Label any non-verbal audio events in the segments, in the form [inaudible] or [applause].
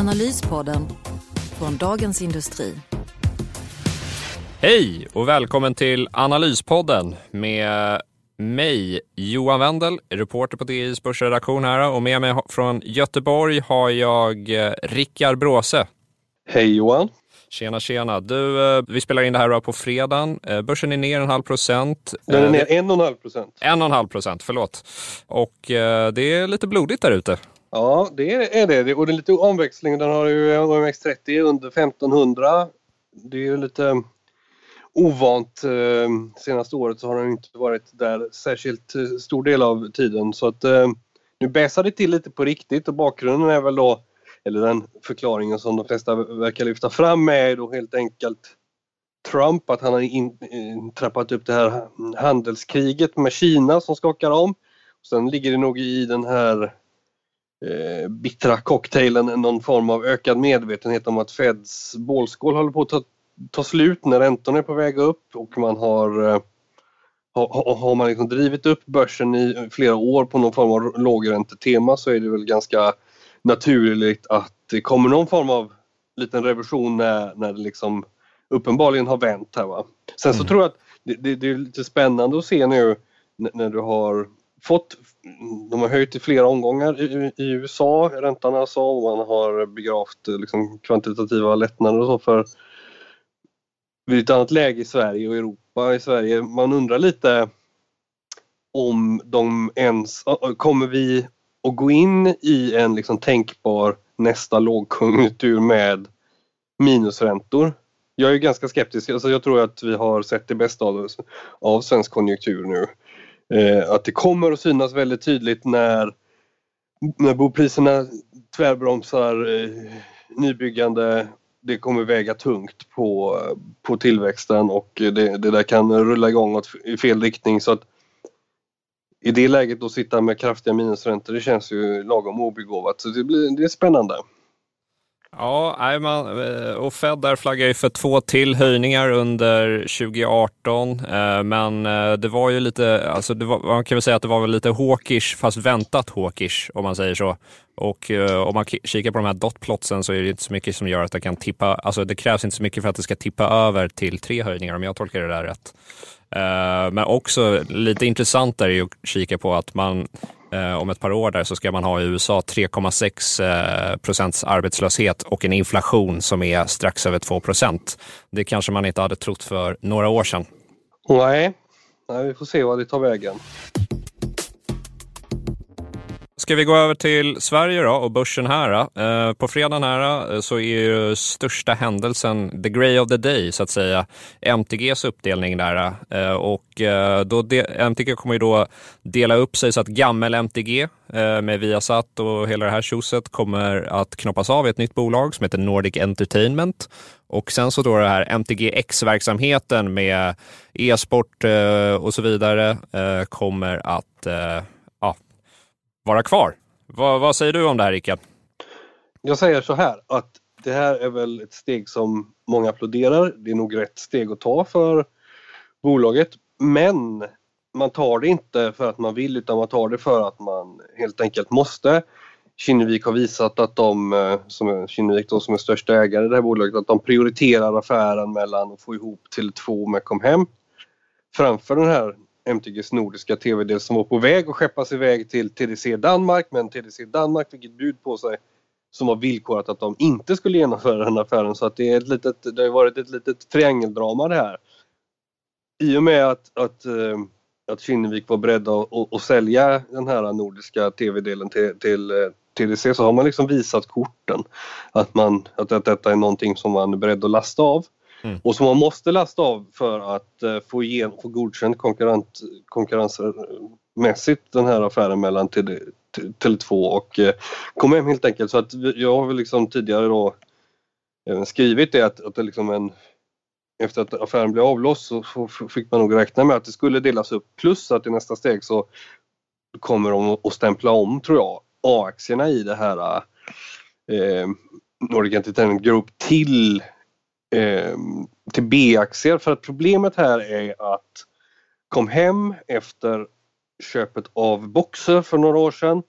Analyspodden från Dagens Industri. Hej och välkommen till Analyspodden med mig, Johan Wendel, reporter på DIs börsredaktion här och med mig från Göteborg har jag eh, Rickard Bråse. Hej Johan! Tjena, tjena. Du, eh, vi spelar in det här på fredagen. Eh, börsen är ner en halv procent. Den är ner en och en halv procent. En och en halv procent, förlåt. Och det är lite blodigt där ute. Ja, det är det. Och det är lite omväxling. Den har ju OMX30 under 1500. Det är ju lite eh, ovant. Eh, senaste året så har den inte varit där särskilt eh, stor del av tiden. Så att nu bäsar det till lite på riktigt och bakgrunden är väl då, eller den förklaringen som de flesta verkar lyfta fram är då helt enkelt Trump, att han har in, trappat upp det här handelskriget med Kina som skakar om. Sen ligger det nog i den här eh, bittra cocktailen någon form av ökad medvetenhet om att Feds bålskål håller på att ta, ta slut när räntorna är på väg upp och man har eh, har, har man liksom drivit upp börsen i flera år på någon form av lågräntetema så är det väl ganska naturligt att det kommer någon form av liten revision när, när det liksom uppenbarligen har vänt här. Va? Sen så mm. tror jag att det, det, det, är lite spännande att se nu när, när du har fått, de har höjt i flera omgångar i, i USA, räntan alltså, och man har begravt eh, liksom, kvantitativa lättnader och så för vid ett annat läge i Sverige och Europa. I Sverige, man undrar lite om de ens, kommer vi att gå in i en liksom tänkbar nästa lågkonjunktur med minusräntor? Jag är ganska skeptisk, alltså jag tror att vi har sett det bästa av, av svensk konjunktur nu. Eh, att det kommer att synas väldigt tydligt när, när bopriserna tvärbromsar eh, nybyggande. Det kommer väga tungt på, på tillväxten och det, det där kan rulla igång åt, i fel riktning. Så att i det läget att sitta med kraftiga minusräntor, det känns ju lagom obegåvat. Så det, blir, det är spännande. Ja, man, eh, och Fed där flaggar ju för två till höjningar under 2018. Eh, men eh, det var ju lite, alltså var, man kan väl säga att det var väl lite hawkish, fast väntat hawkish om man säger så. Och eh, om man kikar på de här dotplotsen så är det inte så mycket som gör att det kan tippa, alltså det krävs inte så mycket för att det ska tippa över till tre höjningar om jag tolkar det där rätt. Eh, men också lite intressant är ju att kika på att man Eh, om ett par år där så ska man ha i USA 3,6 eh, procents arbetslöshet och en inflation som är strax över 2 procent. Det kanske man inte hade trott för några år sedan. Nej, Nej vi får se vad det tar vägen. Ska vi gå över till Sverige då och börsen här. Eh, eh på fredagen här eh, så är ju största händelsen the grey of the day så att säga MTGs uppdelning där. Eh, och eh, då MTG kommer ju då dela upp sig så att gammel MTG med Viasat och hela det här tjoset kommer att knoppas av i ett nytt bolag som heter Nordic Entertainment. Och sen så då det här MTGX-verksamheten med e-sport och så vidare kommer att vara kvar. Vad, vad säger du om det här Rickard? Jag säger så här att det här är väl ett steg som många applåderar. Det är nog rätt steg att ta för bolaget. Men man tar det inte för att man vill utan man tar det för att man helt enkelt måste. Kinnevik har visat att de, eh, som är, Kinnevik då, som är största ägare i det här bolaget, att de prioriterar affären mellan att få ihop Tele2 med Comhem framför den här MTGs nordiska tv-del som var på väg att skeppas iväg till TDC Danmark men TDC Danmark fick ett bud på sig som var villkorat att de inte skulle genomföra den affären så att det, är ett litet, det har varit ett litet triangeldrama det här. I och med att, att, eh, att Kinnevik var beredda att, att, att sälja den här nordiska tv-delen till, till eh, TDC så har man liksom visat korten. Att, man, att, att detta är någonting som man är beredd att lasta av. Mm. Och som man måste lasta av för att eh, få, igen, få godkänt konkurrent, konkurrensmässigt den här affären mellan TD, Tele2 och eh, kom hem helt enkelt. Så att jag har väl liksom tidigare då även skrivit det att, att det liksom en efter att affären blev avlåst så, så fick man nog räkna med att det skulle delas upp plus att i nästa steg så kommer de att stämpla om tror jag A-aktierna i det här eh, Nordic Entertainment Group till, eh, till B-aktier för att problemet här är att kom hem efter köpet av Boxer för några år sedan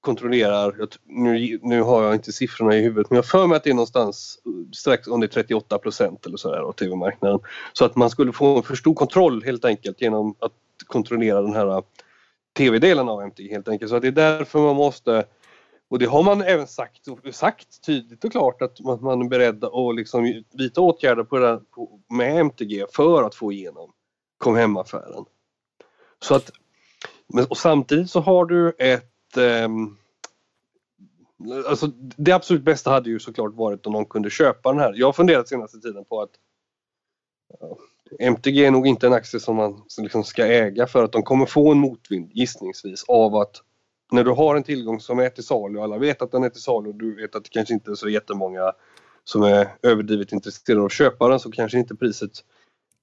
kontrollerar, nu, nu har jag inte siffrorna i huvudet men jag för mig att det är någonstans strax under 38 procent eller sådär av tv-marknaden. Så att man skulle få en för stor kontroll helt enkelt genom att kontrollera den här tv-delen av MTG helt enkelt. Så att det är därför man måste och det har man även sagt, sagt tydligt och klart att man är beredd att liksom vidta åtgärder på det, på, med MTG för att få igenom kom hem-affären. Så att, och samtidigt så har du ett eh, Alltså det absolut bästa hade ju såklart varit om någon kunde köpa den här. Jag har funderat senaste tiden på att ja, MTG är nog inte en aktie som man liksom ska äga för att de kommer få en motvind gissningsvis av att när du har en tillgång som är till salu och alla vet att den är till salu och du vet att det kanske inte är så jättemånga som är överdrivet intresserade av att köpa den så kanske inte priset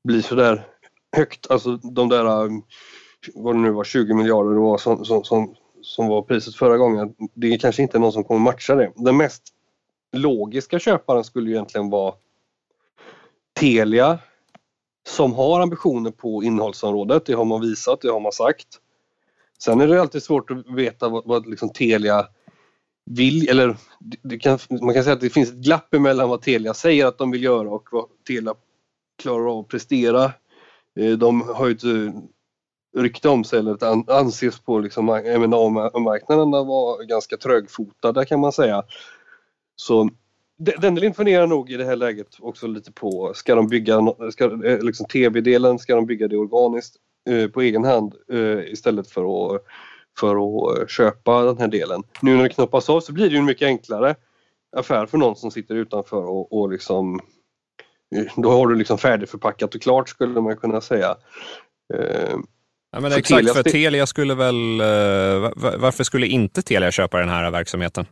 blir så där högt. Alltså de där, um, vad det nu var, 20 miljarder det var som, som, som, som var priset förra gången. Det är kanske inte någon som kommer matcha det. Den mest logiska köparen skulle ju egentligen vara Telia som har ambitioner på innehållsområdet. Det har man visat, det har man sagt. Sen är det alltid svårt att veta vad, vad liksom Telia vill, eller kan, man kan säga att det finns ett glapp emellan vad Telia säger att de vill göra och vad Telia klarar av att prestera. Eh, de har ju ett eh, rykte om sig, eller anses på liksom M&A-marknaden vara ganska trögfotade kan man säga. Så Dendelin funderar nog i det här läget också lite på, ska de bygga, ska, eh, liksom tv-delen, ska de bygga det organiskt på egen hand eh, istället för att, för att köpa den här delen. Nu när det knoppas av så blir det ju en mycket enklare affär för någon som sitter utanför och, och liksom då har du liksom färdigförpackat och klart skulle man kunna säga. Ja, men exakt, Telia... för Telia skulle väl... Varför skulle inte Telia köpa den här verksamheten?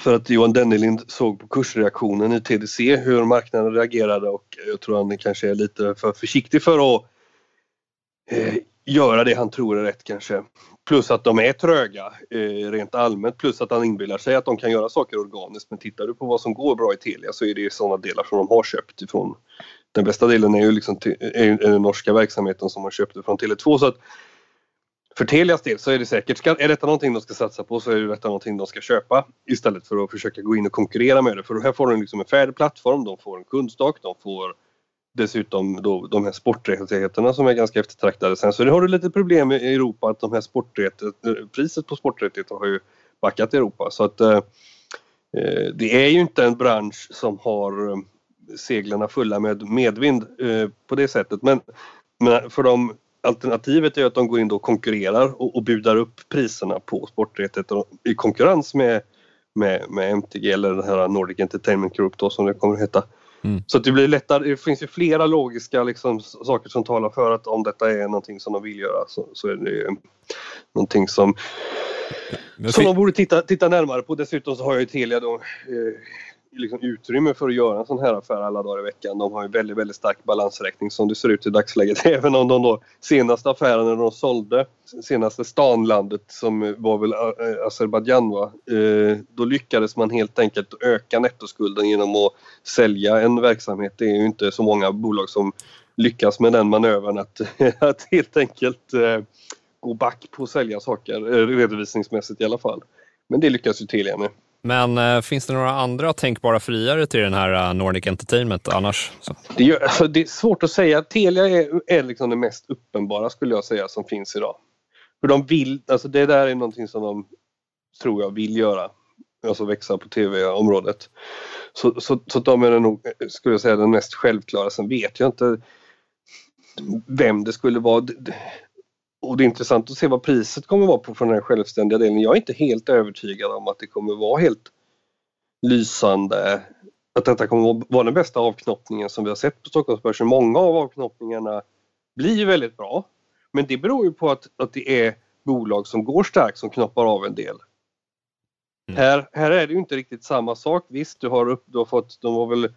För att Johan Dennelind såg på kursreaktionen i TDC hur marknaden reagerade och jag tror han kanske är lite för försiktig för att eh, göra det han tror är rätt kanske. Plus att de är tröga eh, rent allmänt. Plus att han inbillar sig att de kan göra saker organiskt. Men tittar du på vad som går bra i Telia så är det sådana delar som de har köpt ifrån. Den bästa delen är ju liksom är ju den norska verksamheten som har köpte från Tele2. Så att för Telias del så är det säkert, ska, är detta någonting de ska satsa på så är det detta någonting de ska köpa. Istället för att försöka gå in och konkurrera med det. För här får de liksom en färdig plattform, de får en kundstock, de får dessutom då de här sporträttigheterna som är ganska eftertraktade. Sen så har du lite problem i Europa att de här eh, priset på sporträttigheter har ju backat i Europa så att eh, eh, det är ju inte en bransch som har eh, seglarna fulla med medvind eh, på det sättet men, men för de alternativet är att de går in och konkurrerar och, och budar upp priserna på sporträttigheter i konkurrens med, med, med MTG eller den här Nordic Entertainment Group då som det kommer att heta. Mm. Så det blir lättare, det finns ju flera logiska liksom, saker som talar för att om detta är någonting som de vill göra så, så är det någonting som, som de borde titta, titta närmare på. Dessutom så har ju Telia då eh, liksom utrymme för att göra en sån här affär alla dagar i veckan. De har ju väldigt, väldigt stark balansräkning som det ser ut i dagsläget. [laughs] Även om de då senaste affären när de sålde senaste stanlandet som var väl eh, eh, Azerbajdzjan va. Eh, då lyckades man helt enkelt öka nettoskulden genom att sälja en verksamhet. Det är ju inte så många bolag som lyckas med den manövern att, [laughs] att helt enkelt gå back på att sälja saker redovisningsmässigt i alla fall. Men det lyckas ju Telia med. Men äh, finns det några andra tänkbara friare till den här äh, Nordic Entertainment annars? Det, gör, alltså, det, är svårt att säga. Telia är, är liksom det mest uppenbara skulle jag säga som finns idag. För de vill, alltså det där är någonting som de tror jag vill göra. Alltså växa på tv-området. Så, så, så de är nog, skulle jag säga, den mest självklara. Sen vet jag inte vem det skulle vara och det är intressant att se vad priset kommer vara på för den här självständiga delen. Jag är inte helt övertygad om att det kommer vara helt lysande. Att detta kommer vara den bästa avknoppningen som vi har sett på Stockholmsbörsen. Många av avknoppningarna blir väldigt bra. Men det beror ju på att, att det är bolag som går starkt som knoppar av en del. Mm. Här, här är det ju inte riktigt samma sak. Visst, du har, upp, du har fått, de var väl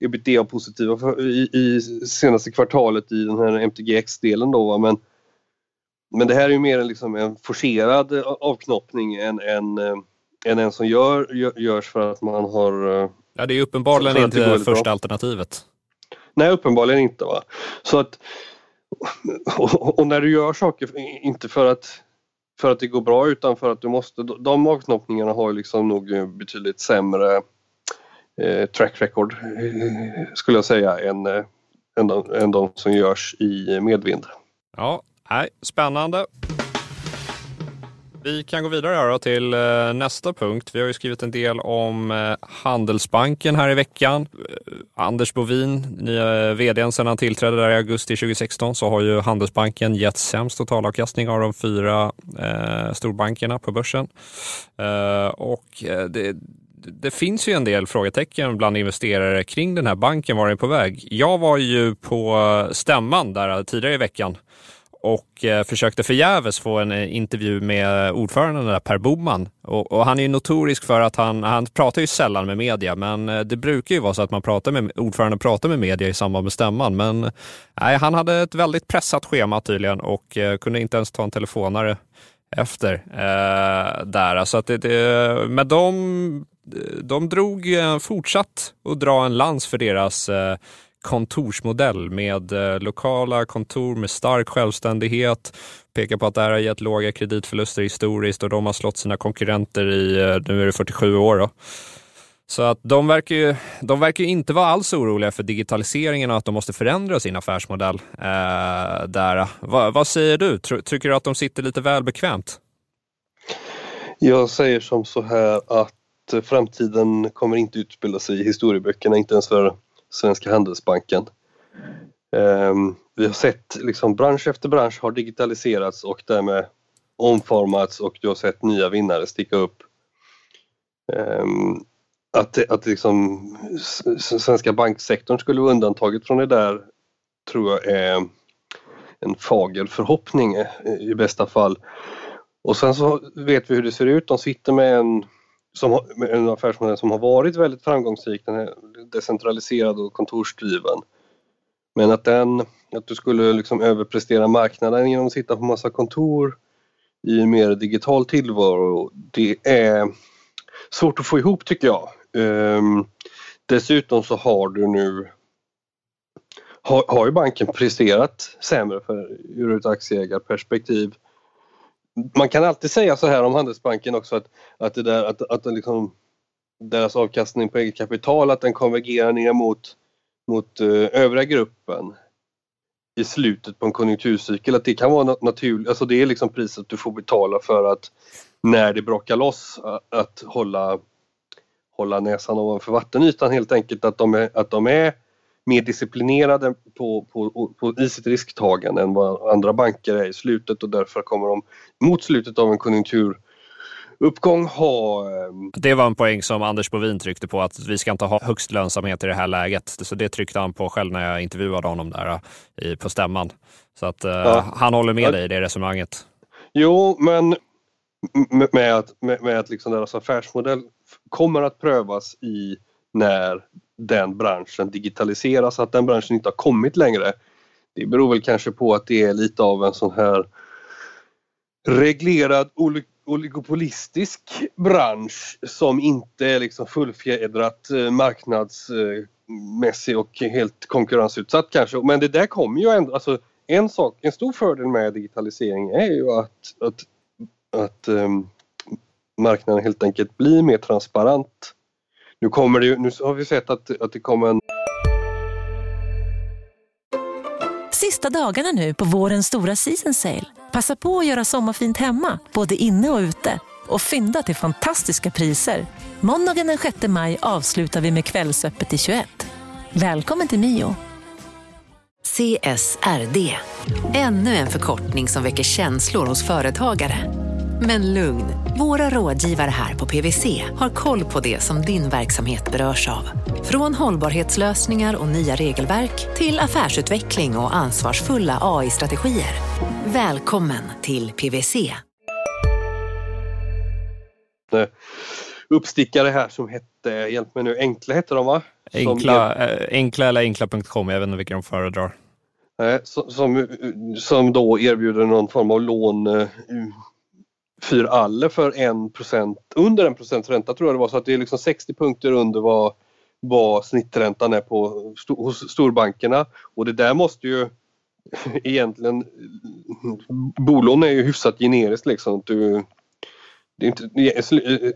ebitda-positiva i, i senaste kvartalet i den här MTGX-delen då men, men det här är ju mer liksom en forcerad avknoppning än, än, äh, än en som gör, gör, görs för att man har... Äh, ja, det är uppenbarligen inte första bra. alternativet. Nej, uppenbarligen inte. va. Så att, och, och, när du gör saker, inte för att, för att det går bra utan för att du måste, de avknoppningarna har ju liksom nog betydligt sämre eh, track record eh, skulle jag säga än, eh, än, de, än de som görs i medvind. Ja, nej, spännande. Vi kan gå vidare här till eh, nästa punkt. Vi har ju skrivit en del om eh, Handelsbanken här i veckan. Eh, Anders Bovin, nya vdn sedan han tillträdde där i augusti 2016, så har ju Handelsbanken gett sämst totalavkastning av de fyra eh, storbankerna på börsen. Eh, och det, det finns ju en del frågetecken bland investerare kring den här banken, var den är på väg. Jag var ju på stämman där tidigare i veckan och eh, försökte förgäves få en eh, intervju med eh, ordföranden där, Per Boman. Och, och, han är ju notorisk för att han, han pratar ju sällan med media, men det brukar ju vara så att man pratar med, ordföranden pratar med media i samband med stämman. Men nej, han hade ett väldigt pressat schema tydligen och eh, kunde inte ens ta en telefonare efter eh, där. Så att det, det, men de, de drog fortsatt att dra en lans för deras eh, kontorsmodell med eh, lokala kontor med stark självständighet. Pekar på att det här har gett låga kreditförluster historiskt och de har slått sina konkurrenter i, eh, nu är det 47 år. Då. Så att de verkar ju, de verkar inte vara alls oroliga för digitaliseringen och att de måste förändra sin affärsmodell. Eh, där. Va, vad säger du? Tycker du att de sitter lite väl bekvämt? Jag säger som så här att eh, framtiden kommer inte utspela sig i historieböckerna, inte ens för Svenska Handelsbanken. Ehm, vi har sett liksom bransch efter bransch har digitaliserats och därmed omformats och du har sett nya vinnare sticka upp. Ehm, att, att liksom svenska banksektorn skulle vara undantaget från det där tror jag är en fager förhoppning i bästa fall. Och sen så vet vi hur det ser ut. De sitter med en som, en affärsmodell som har varit väldigt framgångsrik, den är decentraliserad och kontorsdriven. Men att den, att du skulle liksom överprestera marknaden genom att sitta på massa kontor i en mer digital tillvaro, det är svårt att få ihop tycker jag. Um, dessutom så har du nu har, har ju banken presterat sämre för, ur ett aktieägarperspektiv man kan alltid säga så här om Handelsbanken också att, att, det där, att, att liksom, deras avkastning på eget kapital att den konvergerar ner mot, mot uh, övriga gruppen i slutet på en konjunkturcykel. Att det kan vara naturligt, alltså det är liksom priset du får betala för att när det brakar loss att, att hålla, hålla näsan ovanför vattenytan helt enkelt. Att de är, att de är mer disciplinerade på, på, på, i sitt risktagande än vad andra banker är i slutet och därför kommer de mot slutet av en konjunkturuppgång ha... Ehm, det var en poäng som Anders Bovin tryckte på, att vi ska inte ha högst lönsamhet i det här läget. Så det tryckte han på själv när jag intervjuade honom där i, på stämman. Så att uh, ja. han håller med ja. dig i det resonemanget. Jo, men med att, med, med att liksom deras affärsmodell kommer att prövas i när den branschen digitaliseras, att den branschen inte har kommit längre. Det beror väl kanske på att det är lite av en sån här reglerad oligopolistisk bransch som inte är liksom fullfjädrat eh, marknadsmässig och helt konkurrensutsatt kanske. Men det där kommer ju ändå, alltså en sak, en stor fördel med digitalisering är ju att, att, att um, marknaden helt enkelt blir mer transparent nu kommer det nu har vi sett att, att det kommer en... Sista dagarna nu på vårens stora season sale. Passa på att göra sommarfint hemma, både inne och ute. Och fynda till fantastiska priser. Måndagen den 6 maj avslutar vi med Kvällsöppet i 21. Välkommen till Mio. CSRD, ännu en förkortning som väcker känslor hos företagare. Men lugn, våra rådgivare här på PWC har koll på det som din verksamhet berörs av. Från hållbarhetslösningar och nya regelverk till affärsutveckling och ansvarsfulla AI-strategier. Välkommen till PWC. eh, uppstickare här som hette, hjälp mig nu, Enkla hette de va? Enkla, är, enkla eller enkla.com, jag vet inte vilka de föredrar. Som, som då erbjuder någon form av lån fyra alle för 1% under en procents ränta tror jag det var. Så att det är liksom 60 punkter under vad, vad snitträntan är på hos storbankerna. Och det där måste ju [laughs] egentligen... Bolån är ju hyfsat generiskt liksom. Du, det är inte,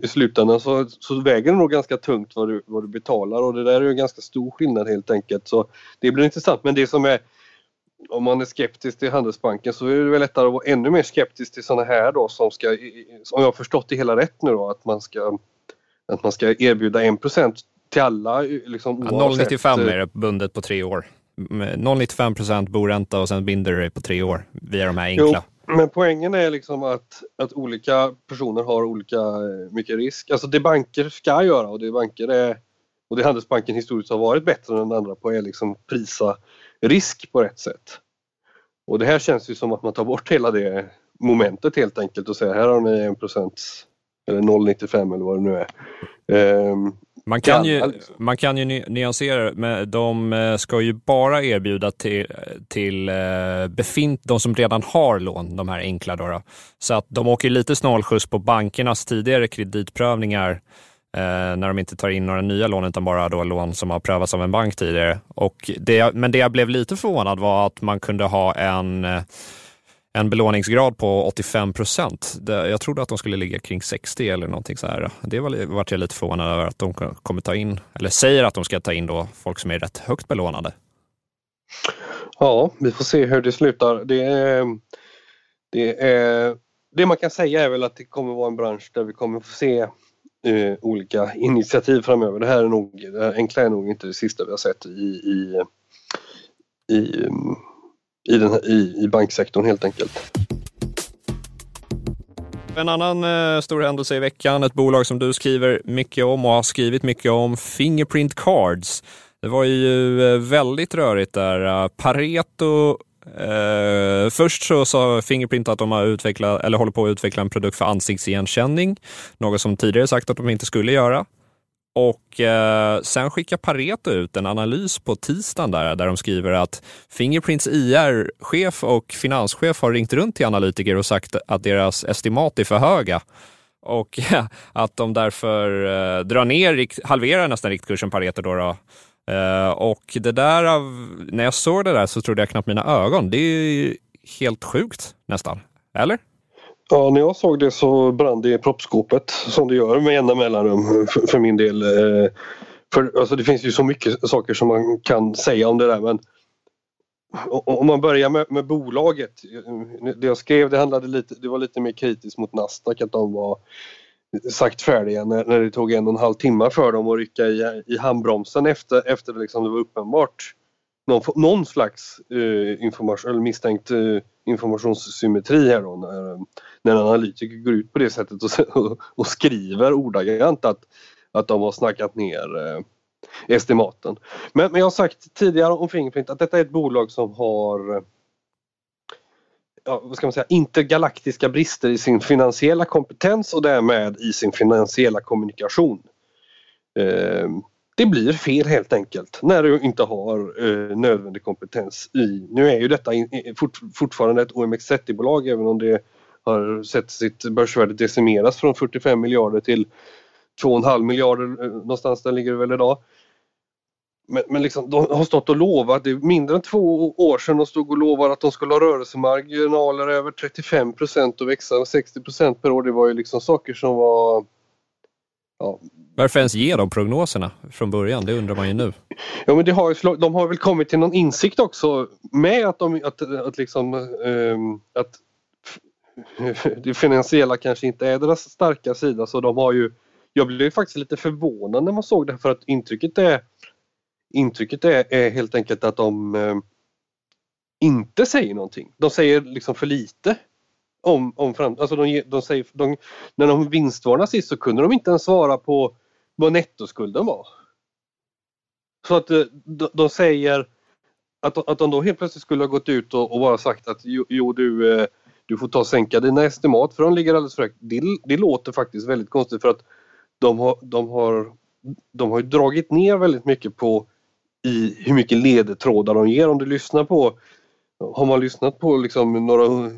I slutändan så, så väger det nog ganska tungt vad du, vad du betalar och det där är ju ganska stor skillnad helt enkelt. Så det blir intressant men det som är om man är skeptisk till Handelsbanken så är det väl lättare att vara ännu mer skeptisk till sådana här då som ska, om jag har förstått det hela rätt nu då, att man ska, att man ska erbjuda 1% till alla. Liksom, ja, 0,95 är det bundet på tre år. 0,95 procent boränta och sen binder du det på tre år via de här enkla. Jo, men poängen är liksom att, att olika personer har olika eh, mycket risk. Alltså det banker ska göra och det banker är och det Handelsbanken historiskt har varit bättre än andra på är liksom prisa risk på rätt sätt. Och det här känns ju som att man tar bort hela det momentet helt enkelt och säger här har ni 1% eller 0,95 eller vad det nu är. Um, man kan, ju, man kan ju nyansera men de eh, ska ju bara erbjuda till, till eh, befint, de som redan har lån, de här enkla. Då, då. Så att de åker lite snålskjuts på bankernas tidigare kreditprövningar Eh, när de inte tar in några nya lån utan bara då lån som har prövats av en bank tidigare. Och det, men det jag blev lite förvånad var att man kunde ha en eh, en belåningsgrad på 85 procent. Jag trodde att de skulle ligga kring 60 eller någonting så här. Det var, vart jag lite förvånad över att de kommer ta in, eller säger att de ska ta in då folk som är rätt högt belånade. Ja, vi får se hur det slutar. Det, är, det, är, det man kan säga är väl att det kommer vara en bransch där vi kommer få se eh, olika initiativ framöver. Det här är nog, det här enkla är nog inte det sista vi har sett i, i, i eh, i, den här, i, i banksektorn helt enkelt. En annan eh, stor händelse i veckan, ett bolag som du skriver mycket om och har skrivit mycket om, Fingerprint Cards. Det var ju eh, väldigt rörigt där. Eh, Pareto Uh, först så sa Fingerprint att de har utvecklat, eller håller på att utveckla en produkt för ansiktsigenkänning, något som tidigare sagt att de inte skulle göra. Och uh, sen skickar Pareto ut en analys på tisdagen där, där de skriver att Fingerprints IR-chef och finanschef har ringt runt till analytiker och sagt att deras estimat är för höga och [laughs] att de därför uh, drar ner, halverar nästan riktkursen Pareto. Då, då. Eh, och det där, när jag såg det där så trodde jag knappt mina ögon. Det är helt sjukt nästan, eller? Ja, när jag såg det så brann det i proppskåpet som det gör med jämna mellanrum för, för, min del. Eh, för, alltså det finns ju så mycket saker som man kan säga om det där men om man börjar med, med bolaget. Eh, det jag skrev det, handlade lite, det var lite mer kritiskt mot Nasdaq att de var sagt färdiga när, när det tog en och en halv timme för dem att rycka i, i handbromsen efter, efter det, liksom, det var uppenbart någon, någon slags eh, information, eller misstänkt eh, informationssymmetri här då när, när en analytiker går ut på det sättet och, och skriver ordagrant att, att de har snackat ner eh, estimaten. Men, men jag har sagt tidigare om Fingerprint att detta är ett bolag som har ja, vad ska man säga, intergalaktiska brister i sin finansiella kompetens och därmed i sin finansiella kommunikation. Eh, det blir fel helt enkelt när du inte har eh, nödvändig kompetens i... Nu är ju detta in, fort, fortfarande ett OMX30-bolag även om det har sett sitt börsvärde decimeras från 45 miljarder till 2,5 miljarder eh, någonstans där ligger det väl idag. Men, men liksom, de har stått och lovat, det är mindre än två år sedan de stod och lovade att de skulle ha rörelsemarginaler över 35 procent och växa 60 procent per år. Det var ju liksom saker som var Ja. Varför ens ge de prognoserna från början? Det undrar man ju nu. Ja, men det har, de har väl kommit till någon insikt också med att, de, att, att, liksom, um, att [laughs] det finansiella kanske inte är deras starka sida så de har ju jag blev faktiskt lite förvånad när man såg det för att intrycket är intrycket är, är helt enkelt att de eh, inte säger någonting. De säger liksom för lite om, om fram, alltså de, de säger, de, när de vinstvarnade sist så kunde de inte ens svara på vad nettoskulden var. Så att eh, de, de säger att, att de då helt plötsligt skulle ha gått ut och, och bara sagt att jo, jo du, eh, du får ta och sänka dina estimat för de ligger alldeles för högt. Det, det låter faktiskt väldigt konstigt för att de har, de har, de har dragit ner väldigt mycket på i hur mycket ledtrådar de ger. Om du lyssnar på har man lyssnat på liksom några,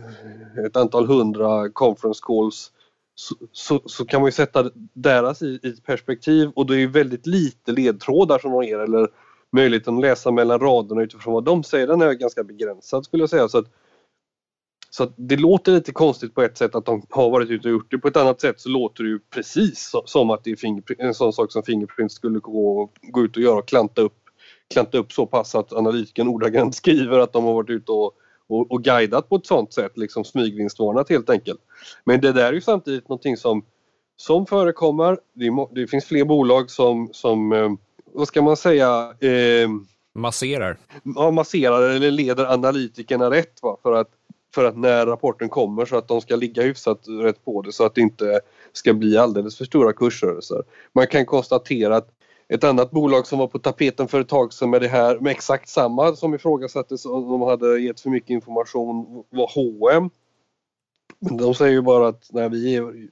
ett antal hundra conference calls så, så, så, kan man ju sätta deras i, i perspektiv och det är väldigt lite ledtrådar som de ger eller möjligheten att läsa mellan raderna utifrån vad de säger den är ganska begränsad skulle jag säga. Så, att, så att det låter lite konstigt på ett sätt att de har varit ute och gjort det. På ett annat sätt så låter det ju precis som att det är en sån sak som Fingerprint skulle gå, gå ut och göra och klanta upp, klanta upp så pass att analytikern ordagrant [laughs] skriver att de har varit ute och och, och guidat på ett sånt sätt, liksom smygvinstvarnat helt enkelt. Men det där är ju samtidigt någonting som, som förekommer. Det, det finns fler bolag som, som eh, vad ska man säga, eh, masserar. Ja, masserar eller leder analytikerna rätt va? För, att, för att när rapporten kommer så att de ska ligga hyfsat rätt på det så att det inte ska bli alldeles för stora kursrörelser. Man kan konstatera att ett annat bolag som var på tapeten för ett tag sedan med det här med exakt samma som ifrågasattes om de hade gett för mycket information var H&M. Men de säger ju bara att när vi är,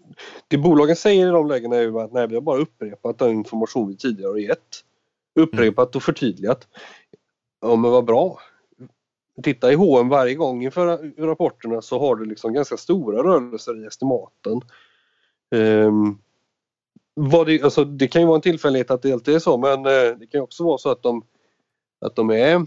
det bolagen säger i de lägena är ju att nej, vi har bara upprepat den information vi tidigare har gett. Upprepat och förtydligat. Ja men vad bra. Titta i H&M varje gång inför rapporterna så har du liksom ganska stora rörelser i estimaten. Um, vad det, alltså, det kan ju vara en tillfällighet att det alltid är så men eh, det kan också vara så att de, att de är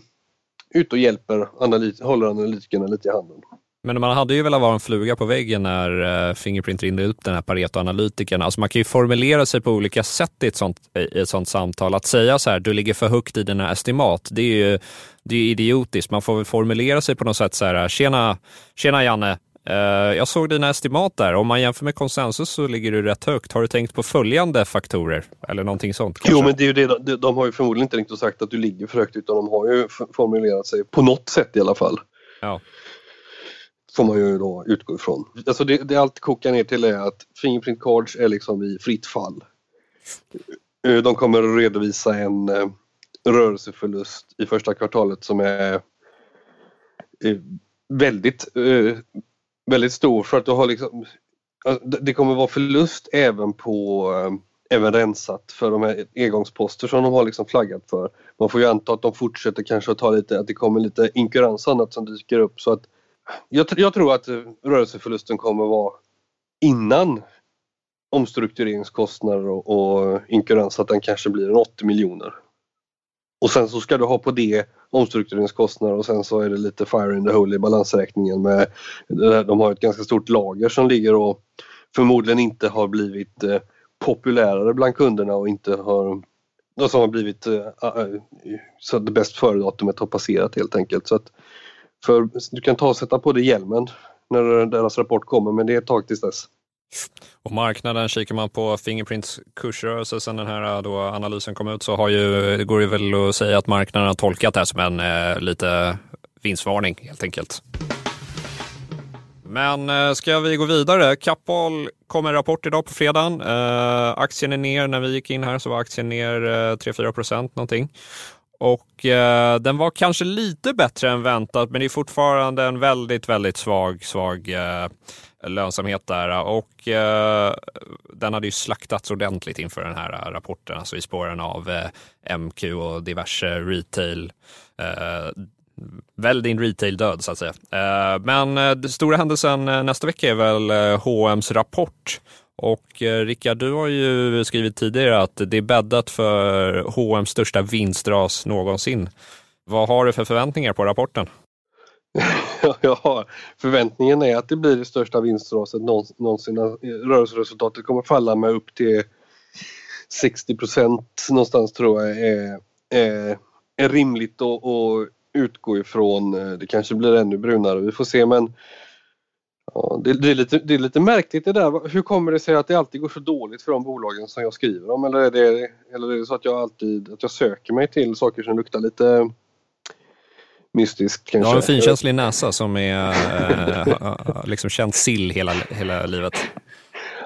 ute och hjälper, analyt, håller analytikerna lite i handen. Men man hade ju velat vara en fluga på väggen när eh, Fingerprint ringde upp den här Pareto-analytikern. Alltså man kan ju formulera sig på olika sätt i ett, sånt, i ett sånt samtal. Att säga så här, du ligger för högt i dina estimat, det är ju det är idiotiskt. Man får väl formulera sig på något sätt så här, tjena, tjena Janne, jag såg dina estimat där. Om man jämför med konsensus så ligger du rätt högt. Har du tänkt på följande faktorer? Eller någonting sånt? Kanske? Jo, men det är ju det. De, de har ju förmodligen inte riktigt sagt att du ligger för högt utan de har ju formulerat sig på något sätt i alla fall. Ja. Får man ju då utgå ifrån. Alltså det, det allt kokar ner till är att Fingerprint Cards är liksom i fritt fall. Eh, de kommer att redovisa en eh, rörelseförlust i första kvartalet som är väldigt väldigt stor för att du har liksom alltså, det kommer vara förlust även på eh, även rensat för de här engångsposter som de har liksom flaggat för. Man får ju anta att de fortsätter kanske att ta lite, att det kommer lite inkurans och annat som dyker upp så att jag, jag tror att eh, rörelseförlusten kommer vara innan omstruktureringskostnader och, och inkurans att den kanske blir en 80 miljoner. Och sen så ska du ha på det omstruktureringskostnader och sen så är det lite fire in the hole i balansräkningen med eh, de har ett ganska stort lager som ligger och förmodligen inte har blivit eh, populärare bland kunderna och inte har som har blivit uh, så att det bäst före-datumet har passerat helt enkelt. Så att för, du kan ta och sätta på dig hjälmen när deras rapport kommer men det är ett tag tills dess. Och marknaden, kikar man på Fingerprints kursrörelse sen den här då analysen kom ut så har ju, det går ju väl att säga att marknaden har tolkat det här som en eh, lite vinstvarning helt enkelt. Men eh, ska vi gå vidare? Kappahl kom en rapport idag på fredagen. Eh, aktien är ner, när vi gick in här så var aktien ner eh, 3-4 procent någonting. Och eh, den var kanske lite bättre än väntat, men det är fortfarande en väldigt, väldigt svag, svag eh, lönsamhet där och eh, den hade ju slaktats ordentligt inför den här eh, rapporten, alltså i spåren av eh, MQ och diverse retail eh, din retail-död så att säga. Eh, men eh, den stora händelsen nästa vecka är väl H&M's rapport. Och Rickard, du har ju skrivit tidigare att det är bäddat för H&M's största vinstras någonsin. Vad har du för förväntningar på rapporten? [laughs] [laughs] ja, förväntningen är att det blir det största vinstraset någonsin. Eh, rörelseresultatet kommer falla med upp till 60 procent någonstans tror jag är, är, är rimligt att, att utgå ifrån. Eh, det kanske blir ännu brunare, vi får se men ja, det, det, är lite, det är lite märkligt det där. Hur kommer det sig att det alltid går så dåligt för de bolagen som jag skriver om? Eller är det, eller är det så att jag alltid att jag söker mig till saker som luktar lite mystisk kanske. Du har en finkänslig näsa som är äh, liksom känt sill hela, hela livet.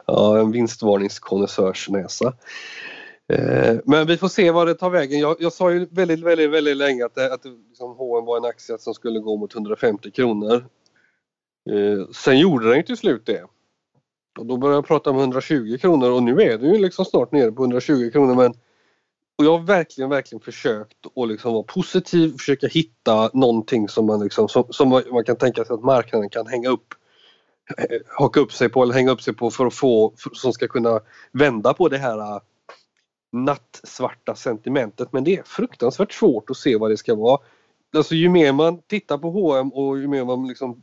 Ja, en vinstvarningskonnässörsnäsa. Eh, men vi får se vad det tar vägen. Jag, jag sa ju väldigt, väldigt, väldigt länge att, det, att liksom, H&M var en aktie som skulle gå mot 150 kronor. Eh, sen gjorde den ju till slut det. Och då började jag prata om 120 kronor och nu är det ju liksom snart nere på 120 kronor men och jag har verkligen, verkligen försökt att liksom vara positiv, försöka hitta någonting som man, liksom, som, som man kan tänka sig att marknaden kan hänga upp eh, haka upp sig på eller hänga upp sig på för att få, för, som ska kunna vända på det här eh, nattsvarta sentimentet. Men det är fruktansvärt svårt att se vad det ska vara. Alltså ju mer man tittar på H&M och ju mer man liksom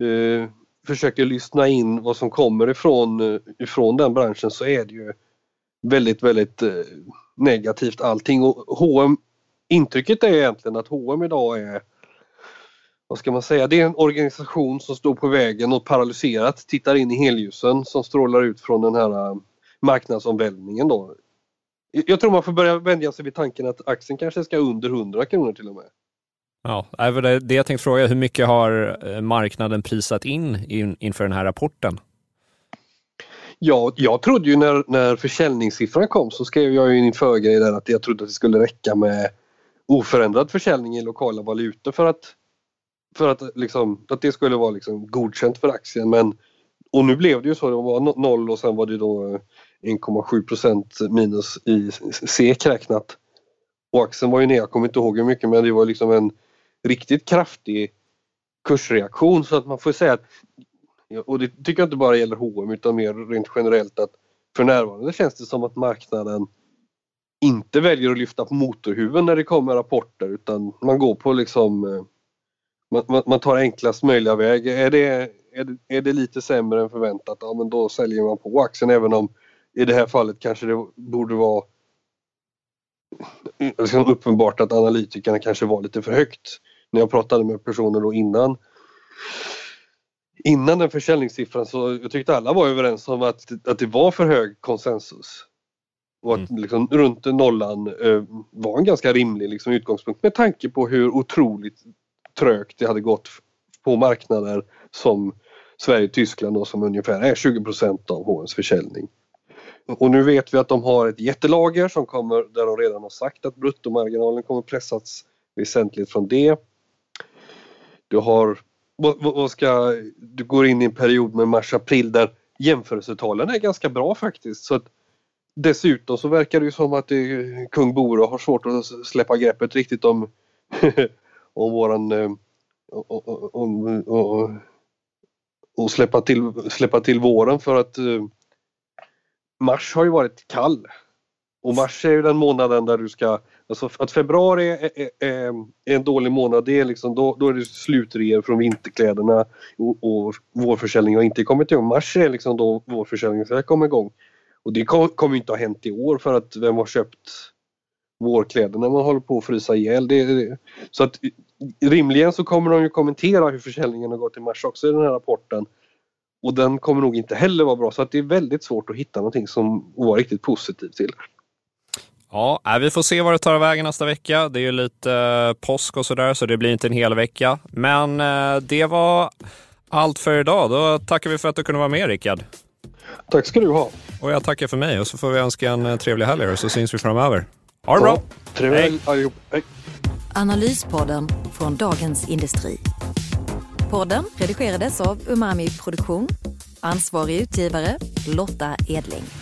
eh, försöker lyssna in vad som kommer ifrån, eh, ifrån den branschen så är det ju väldigt, väldigt eh, negativt allting. Och H&M, intrycket är egentligen att H&M idag är vad ska man säga, det är en organisation som står på vägen och paralyserat tittar in i helljusen som strålar ut från den här eh, marknadsomvälvningen då. Jag tror man får börja vänja sig vid tanken att aktien kanske ska under 100 kronor till och med. Ja, det, det jag tänkte fråga, hur mycket har eh, marknaden prisat in inför den här rapporten? Ja, jag trodde ju när, när försäljningssiffran kom så skrev jag ju i förgrej där att jag trodde att det skulle räcka med oförändrad försäljning i lokala valutor för att, för att, liksom, att det skulle vara liksom godkänt för aktien. Men, och nu blev det ju så, det var noll och sen var det då 1,7% minus i SEK räknat. Och aktien var ju ner, jag kommer inte ihåg hur mycket men det var liksom en riktigt kraftig kursreaktion så att man får säga att och det tycker jag inte bara gäller H&M utan mer rent generellt att för närvarande känns det som att marknaden inte väljer att lyfta på motorhuven när det kommer rapporter utan man går på liksom eh, man, man tar enklast möjliga väg. Är det, är, det, är det lite sämre än förväntat, ja men då säljer man på aktien även om i det här fallet kanske det borde vara eh, liksom uppenbart att analytikerna kanske var lite för högt. När jag pratade med personer då innan innan den försäljningssiffran så jag tyckte alla var överens om att, att det var för hög konsensus. Och att mm. liksom, runt nollan eh, var en ganska rimlig liksom, utgångspunkt med tanke på hur otroligt trögt det hade gått på marknader som Sverige och Tyskland då, som ungefär är 20% av H&M's försäljning. Och nu vet vi att de har ett jättelager som kommer, där de redan har sagt att bruttomarginalen kommer pressas väsentligt från det. Du har vad, vad ska, du går in i en period med mars-april där jämförelsetalen är ganska bra faktiskt. Så att, dessutom så verkar det ju som att det, kung Bore har svårt att släppa greppet riktigt om, [laughs] om våran eh, Om, och, och, och, släppa, till, släppa till våren för att eh, mars har ju varit kall. Och mars är ju den månaden där du ska Alltså att februari är, är, är, en dålig månad, det är liksom, då, då är det slutreor från vinterkläderna och, och vårförsäljningen har inte kommit igång. Mars är liksom då vårförsäljningen ska komma igång. Och det kommer kom inte att ha hänt i år för att vem har köpt vårkläder när man håller på att frysa ihjäl? Det, det. Så att rimligen så kommer de ju kommentera hur försäljningen har gått i mars också i den här rapporten. Och den kommer nog inte heller vara bra så att det är väldigt svårt att hitta någonting som var riktigt positivt till. Ja, äh, vi får se vad det tar vägen nästa vecka. Det är ju lite eh, påsk och sådär, så det blir inte en hel vecka. Men eh, det var allt för idag. Då tackar vi för att du kunde vara med, Rickard. Tack ska du ha. Och jag tackar för mig och så får vi önska en eh, trevlig helg och så syns vi framöver. Ha det bra! Trevlig helg Hej. Analyspodden från Dagens Industri. Podden redigerades av Umami Produktion. Ansvarig utgivare Lotta Edling.